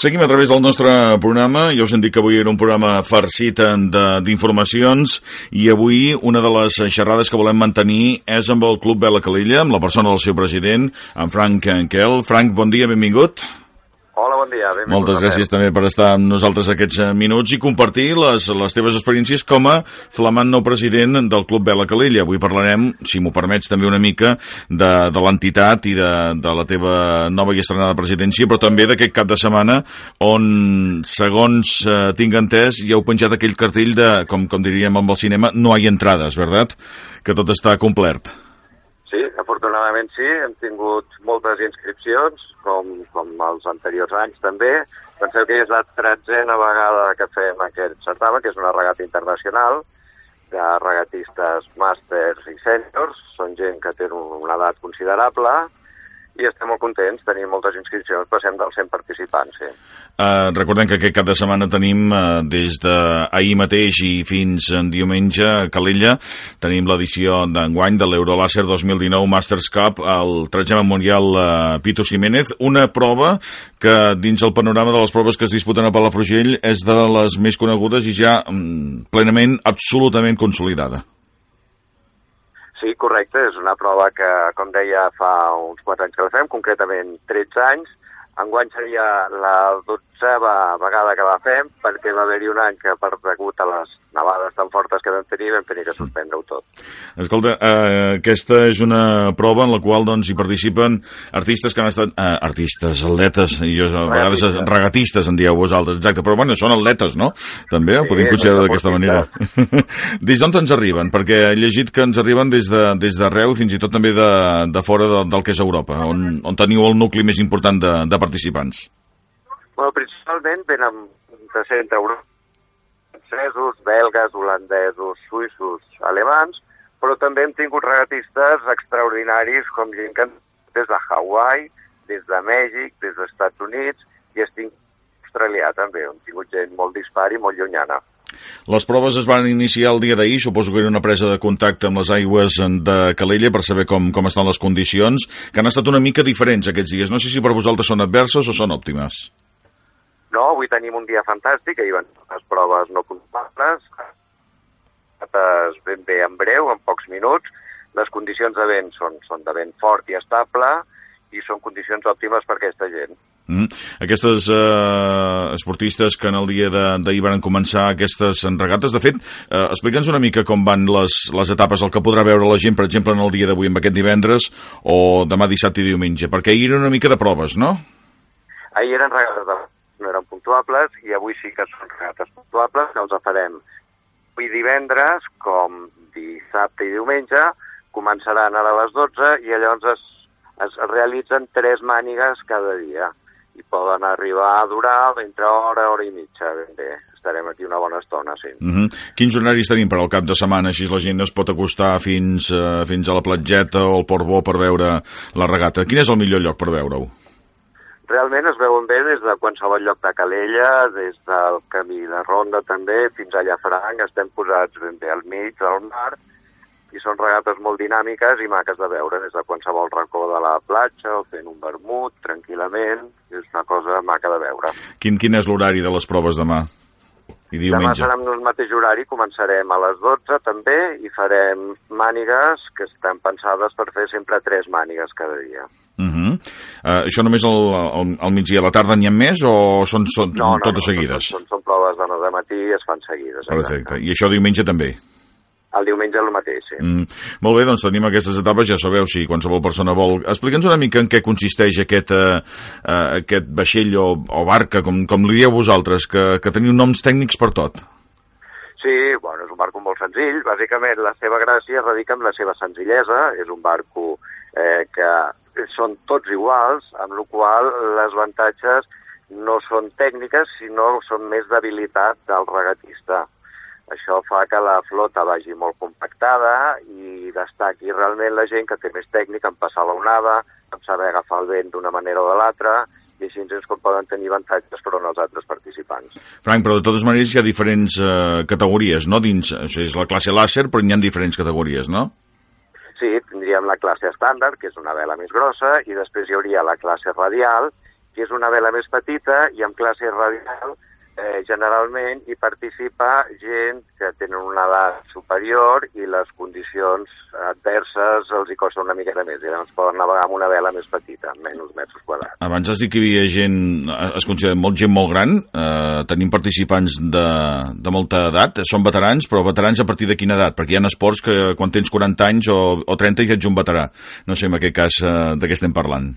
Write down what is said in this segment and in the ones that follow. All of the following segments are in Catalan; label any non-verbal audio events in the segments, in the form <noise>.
Seguim a través del nostre programa. Ja us hem dit que avui era un programa farcit d'informacions i avui una de les xerrades que volem mantenir és amb el Club Vela Calella, amb la persona del seu president, en Frank Enkel. Frank, bon dia, benvingut. Hola, bon dia. Benvingut Moltes gràcies també per estar amb nosaltres aquests eh, minuts i compartir les, les teves experiències com a flamant nou president del Club Vela Calella. Avui parlarem, si m'ho permets, també una mica de, de l'entitat i de, de la teva nova i estrenada presidència, però també d'aquest cap de setmana on, segons eh, tinc entès, ja heu penjat aquell cartell de, com, com diríem amb el cinema, no hi ha entrades, verdad? Que tot està complert. Sí, afortunadament sí, hem tingut moltes inscripcions, com, com els anteriors anys també. Penseu que és la tretzena vegada que fem aquest certamen, que és una regata internacional de regatistes màsters i sèniors. Són gent que té una edat considerable i estem molt contents, tenim moltes inscripcions, passem dels 100 participants, sí. Uh, recordem que aquest cap de setmana tenim uh, des d'ahir mateix i fins en diumenge a Calella tenim l'edició d'enguany de l'Eurolàser 2019 Masters Cup al Trajama Mundial uh, Pito Jiménez, una prova que dins el panorama de les proves que es disputen a Palafrugell és de les més conegudes i ja um, plenament, absolutament consolidada. Sí, correcte, és una prova que, com deia, fa uns 4 anys que la fem, concretament 13 anys. Enguany seria la 12a vegada que la fem, perquè va haver-hi un any que, per degut a les nevades tan fortes que vam tenir, vam tenir que suspendre-ho tot. Escolta, eh, aquesta és una prova en la qual doncs, hi participen artistes que han estat... Eh, artistes, atletes, i jo a vegades Regatistes. regatistes en dieu vosaltres, exacte, però bueno, són atletes, no? També ho Sí, podem considerar són d'aquesta manera. <laughs> des d'on ens arriben? Perquè he llegit que ens arriben des de- des d'arreu i fins i tot també de, de fora de, del que és Europa, on, on teniu el nucli més important de, de participants. Bueno, principalment venen de centre Europa, francesos, belgues, holandesos, suïssos, alemans, però també hem tingut regatistes extraordinaris com gent que des de Hawaii, des de Mèxic, des dels Estats Units i estic australià també, hem tingut gent molt dispar i molt llunyana. Les proves es van iniciar el dia d'ahir, suposo que era una presa de contacte amb les aigües de Calella per saber com, com estan les condicions, que han estat una mica diferents aquests dies. No sé si per vosaltres són adverses o són òptimes. No, avui tenim un dia fantàstic, ahir van les proves no comptables, ben bé en breu, en pocs minuts. Les condicions de vent són, són de vent fort i estable i són condicions òptimes per a aquesta gent. Mm. Aquestes eh, esportistes que en el dia de- d'ahir van començar aquestes regates, de fet, eh, explica'ns una mica com van les, les etapes, el que podrà veure la gent, per exemple, en el dia d'avui, amb aquest divendres, o demà dissabte i diumenge, perquè ahir era una mica de proves, no? Ahir eren regates de no eren puntuables i avui sí que són regates puntuables, que els farem avui divendres, com dissabte i diumenge, començaran ara a les 12 i llavors es, es realitzen tres mànigues cada dia i poden arribar a durar entre hora, hora i mitja, ben bé. Estarem aquí una bona estona, sí. Mm -hmm. Quins horaris tenim per al cap de setmana? Així la gent es pot acostar fins, eh, fins a la platgeta o al Port Bo per veure la regata. Quin és el millor lloc per veure-ho? Realment es veuen bé des de qualsevol lloc de Calella, des del camí de Ronda també, fins a Llafranc, estem posats ben bé al mig del mar, i són regates molt dinàmiques i maques de veure des de qualsevol racó de la platja o fent un vermut tranquil·lament, és una cosa maca de veure. Quin, quin és l'horari de les proves demà? I Demà diumenge? serà en el mateix horari, començarem a les 12 també i farem mànigues que estan pensades per fer sempre tres mànigues cada dia. Uh -huh. uh, això només al, al, al migdia, a la tarda n'hi ha més o són, són totes seguides? Són, són, són proves de, de matí i es fan seguides. Perfecte. I això diumenge també? El diumenge el mateix, sí. Mm. Molt bé, doncs tenim aquestes etapes, ja sabeu si qualsevol persona vol... Explica'ns una mica en què consisteix aquest, eh, eh, aquest vaixell o, o barca, com, com li dieu vosaltres, que, que teniu noms tècnics per tot. Sí, bueno, és un barco molt senzill. Bàsicament, la seva gràcia radica en la seva senzillesa. És un barco eh, que són tots iguals, amb la qual les avantatges no són tècniques, sinó són més d'habilitat del regatista. Això fa que la flota vagi molt compactada i destaqui realment la gent que té més tècnica en passar l'onada, en saber agafar el vent d'una manera o de l'altra, i així és com poden tenir avantatges per als altres participants. Frank, però de totes maneres hi ha diferents eh, categories, no? Dins, això és la classe làser, però n'hi ha diferents categories, no? Sí, tindríem la classe estàndard, que és una vela més grossa, i després hi hauria la classe radial, que és una vela més petita i amb classe radial eh, generalment hi participa gent que tenen una edat superior i les condicions adverses els hi costa una miqueta més, i llavors poden navegar amb una vela més petita, menys metres quadrats. Abans has dit que hi havia gent, es considera molt gent molt gran, eh, tenim participants de, de molta edat, són veterans, però veterans a partir de quina edat? Perquè hi ha esports que quan tens 40 anys o, o 30 ja ets un veterà. No sé en aquest cas eh, de què estem parlant.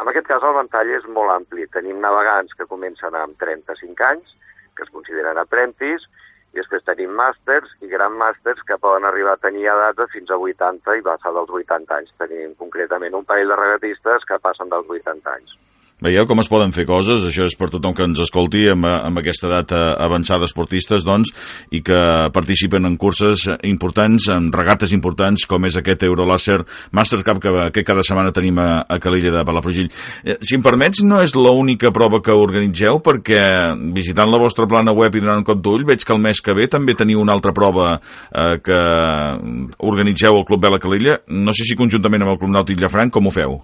En aquest cas el ventall és molt ampli. Tenim navegants que comencen amb 35 anys, que es consideren aprentis, i després tenim màsters i gran màsters que poden arribar a tenir edats de fins a 80 i passar dels 80 anys. Tenim concretament un parell de regatistes que passen dels 80 anys. Veieu com es poden fer coses? Això és per tothom que ens escolti amb, amb aquesta edat avançada esportistes, doncs, i que participen en curses importants, en regates importants, com és aquest Eurolaser Master Cup que, que cada setmana tenim a, a Calella de Palafrugell. Eh, si em permets, no és l'única prova que organitzeu, perquè visitant la vostra plana web i donant un cop d'ull, veig que el mes que ve també teniu una altra prova eh, que organitzeu al Club Vela Calella. No sé si conjuntament amb el Club Nàutic Llafranc, com ho feu?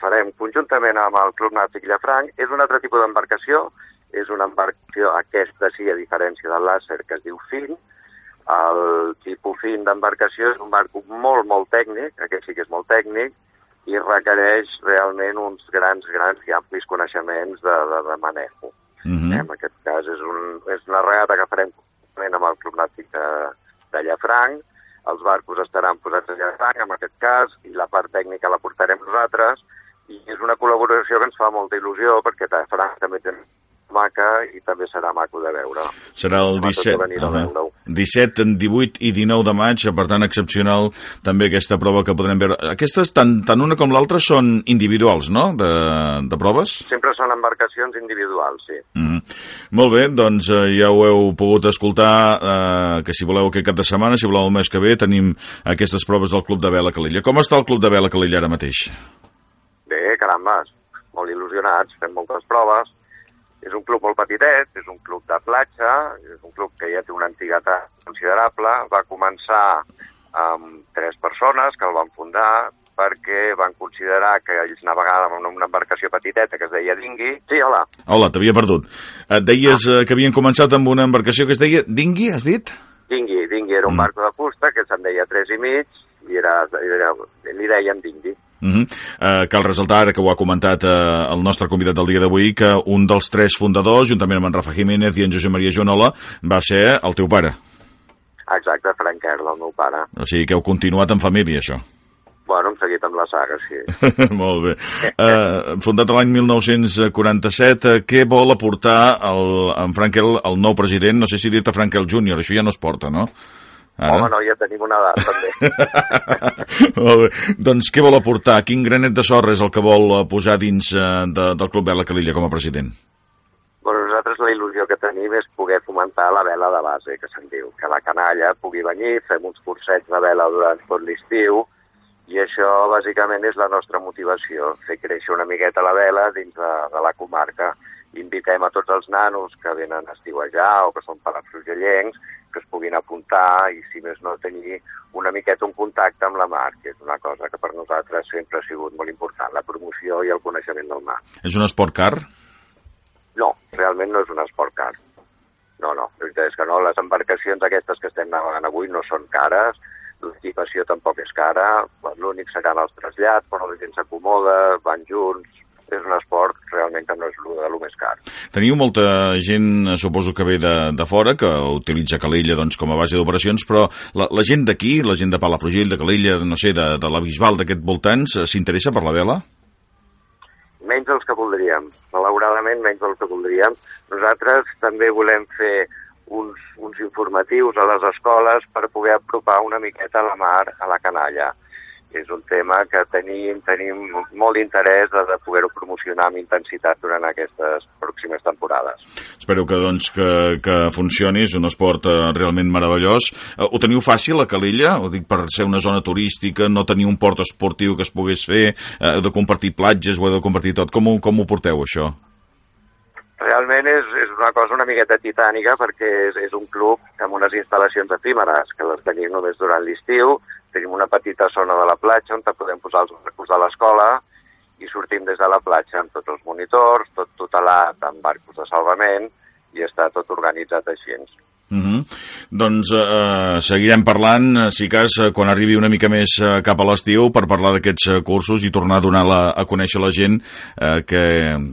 Farem conjuntament amb el Club Nàutic Llafranc. És un altre tipus d'embarcació, és una embarcació, aquesta sí, a diferència del làser, que es diu fin. El tipus fin d'embarcació és un barco molt, molt tècnic, aquest sí que és molt tècnic, i requereix realment uns grans, grans i amplis coneixements de, de, de manejo. Uh mhm. -huh. En aquest cas és, un, és una regata que farem amb el Club Nàutic de, de Llafranc, els barcos estaran posats a llarg, en aquest cas, i la part tècnica la portarem nosaltres, i és una col·laboració que ens fa molta il·lusió, perquè França també té maca i també serà maco de veure. Serà el 17, uh, 17, 18 i 19 de maig, per tant excepcional també aquesta prova que podrem veure. Aquestes, tant, tant una com l'altra, són individuals, no?, de, de proves? Sempre són embarcacions individuals, sí. Mm -hmm. Molt bé, doncs eh, ja ho heu pogut escoltar, eh, que si voleu aquest cap de setmana, si voleu el mes que ve, tenim aquestes proves del Club de Vela Calella. Com està el Club de Vela Calella ara mateix? Bé, caramba, molt il·lusionats, fem moltes proves, és un club molt petitet, és un club de platja, és un club que ja té una antiguitat considerable. Va començar amb tres persones que el van fundar perquè van considerar que ells navegaven amb una embarcació petiteta que es deia Dingui. Sí, hola. Hola, t'havia perdut. Et deies ah. que havien començat amb una embarcació que es deia Dingui, has dit? Dingui, Dingui era un mm. barco de fusta que se'n deia tres i mig i era, era, li deien Dingui. Uh -huh. uh, cal resaltar, ara que ho ha comentat uh, el nostre convidat del dia d'avui, que un dels tres fundadors, juntament amb en Rafa Jiménez i en Josep Maria Jonola, va ser el teu pare. Exacte, Frank Erla, el meu pare. O sigui que heu continuat en família, això. Bueno, hem seguit amb la saga, sí. <laughs> Molt bé. Uh, fundat l'any 1947, uh, què vol aportar el, en Frankel, el nou president? No sé si dir-te Frankel Júnior, això ja no es porta, no? Ara? Home, no, ja tenim una edat, també. <laughs> Molt bé. Doncs què vol aportar? Quin granet de sorra és el que vol eh, posar dins eh, de, del Club Vela Calilla com a president? Bueno, nosaltres la il·lusió que tenim és poder fomentar la vela de base, que se'n diu, que la canalla pugui venir, fem uns cursets de vela durant tot l'estiu, i això bàsicament és la nostra motivació, fer créixer una miqueta la vela dins de, de la comarca. Invitem a tots els nanos que venen a estiuejar o que són palafrugellencs que es puguin apuntar i, si més no, tenir una miqueta un contacte amb la mar, que és una cosa que per nosaltres sempre ha sigut molt important, la promoció i el coneixement del mar. És un esport car? No, realment no és un esport car. No, no, la veritat és que no, les embarcacions aquestes que estem navegant avui no són cares, l'equipació tampoc és cara, l'únic seran els trasllats, però la gent s'acomoda, van junts, és un esport realment que no és el, el més car. Teniu molta gent, suposo que ve de, de fora, que utilitza Calella doncs, com a base d'operacions, però la, la gent d'aquí, la gent de Palafrugell, de Calella, no sé, de, de la Bisbal, d'aquest voltants, s'interessa per la vela? Menys dels que voldríem, malauradament menys dels que voldríem. Nosaltres també volem fer uns, uns informatius a les escoles per poder apropar una miqueta a la mar, a la canalla és un tema que tenim, tenim molt d'interès de, de poder-ho promocionar amb intensitat durant aquestes pròximes temporades. Espero que, doncs, que, que funcioni, és un esport eh, realment meravellós. Eh, ho teniu fàcil a Calella? Ho dic per ser una zona turística, no tenir un port esportiu que es pogués fer, eh, de compartir platges, o de compartir tot. Com, com ho porteu, això? Realment és, és una cosa una miqueta titànica perquè és, és un club amb unes instal·lacions efímeres que les tenim només durant l'estiu, tenim una petita zona de la platja on podem posar els recursos de l'escola sortim des de la platja amb tots els monitors, tot tutelat amb barcos de salvament i està tot organitzat així. Uh -huh. Doncs eh, seguirem parlant, eh, si cas, eh, quan arribi una mica més eh, cap a l'estiu per parlar d'aquests eh, cursos i tornar a donar la, a conèixer la gent eh, que,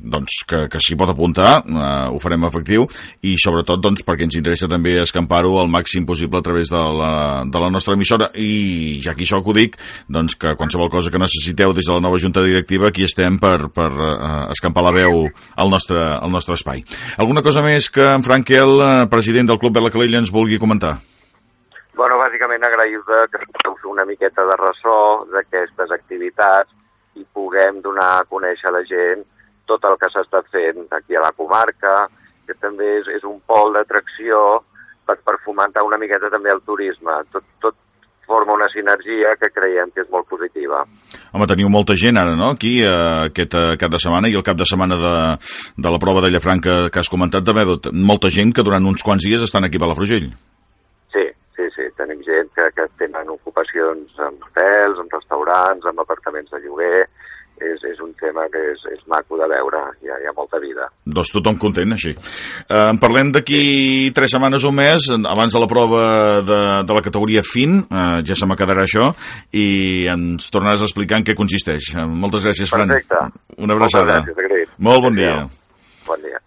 doncs, que, que s'hi pot apuntar, eh, ho farem efectiu, i sobretot doncs, perquè ens interessa també escampar-ho al màxim possible a través de la, de la nostra emissora. I ja que això que ho dic, doncs que qualsevol cosa que necessiteu des de la nova Junta Directiva, aquí estem per, per eh, escampar la veu al nostre, al nostre espai. Alguna cosa més que en Frankel, eh, president del Club Bela la Calella ens vulgui comentar. Bueno, bàsicament agrair-vos que fer una miqueta de ressò d'aquestes activitats i puguem donar a conèixer a la gent tot el que s'està fent aquí a la comarca, que també és, és un pol d'atracció per, per fomentar una miqueta també el turisme. Tot, tot forma una sinergia que creiem que és molt positiva. Home, teniu molta gent ara, no?, aquí, eh, aquest eh, cap de setmana, i el cap de setmana de, de la prova de Llafranca que has comentat, també, molta gent que durant uns quants dies estan aquí a Palafrugell. Sí, sí, sí, tenim gent que, que tenen ocupacions en hotels, en restaurants, en apartaments de lloguer, és, és un tema que és, és maco de veure, hi ha, hi ha molta vida. Doncs tothom content, així. Eh, en parlem d'aquí tres setmanes o més, abans de la prova de, de la categoria FIN, eh, ja se m'acadarà això, i ens tornaràs a explicar en què consisteix. Eh, moltes gràcies, Fran. Perfecte. Una abraçada. Moltes gràcies, Molt bon dia. Bon dia.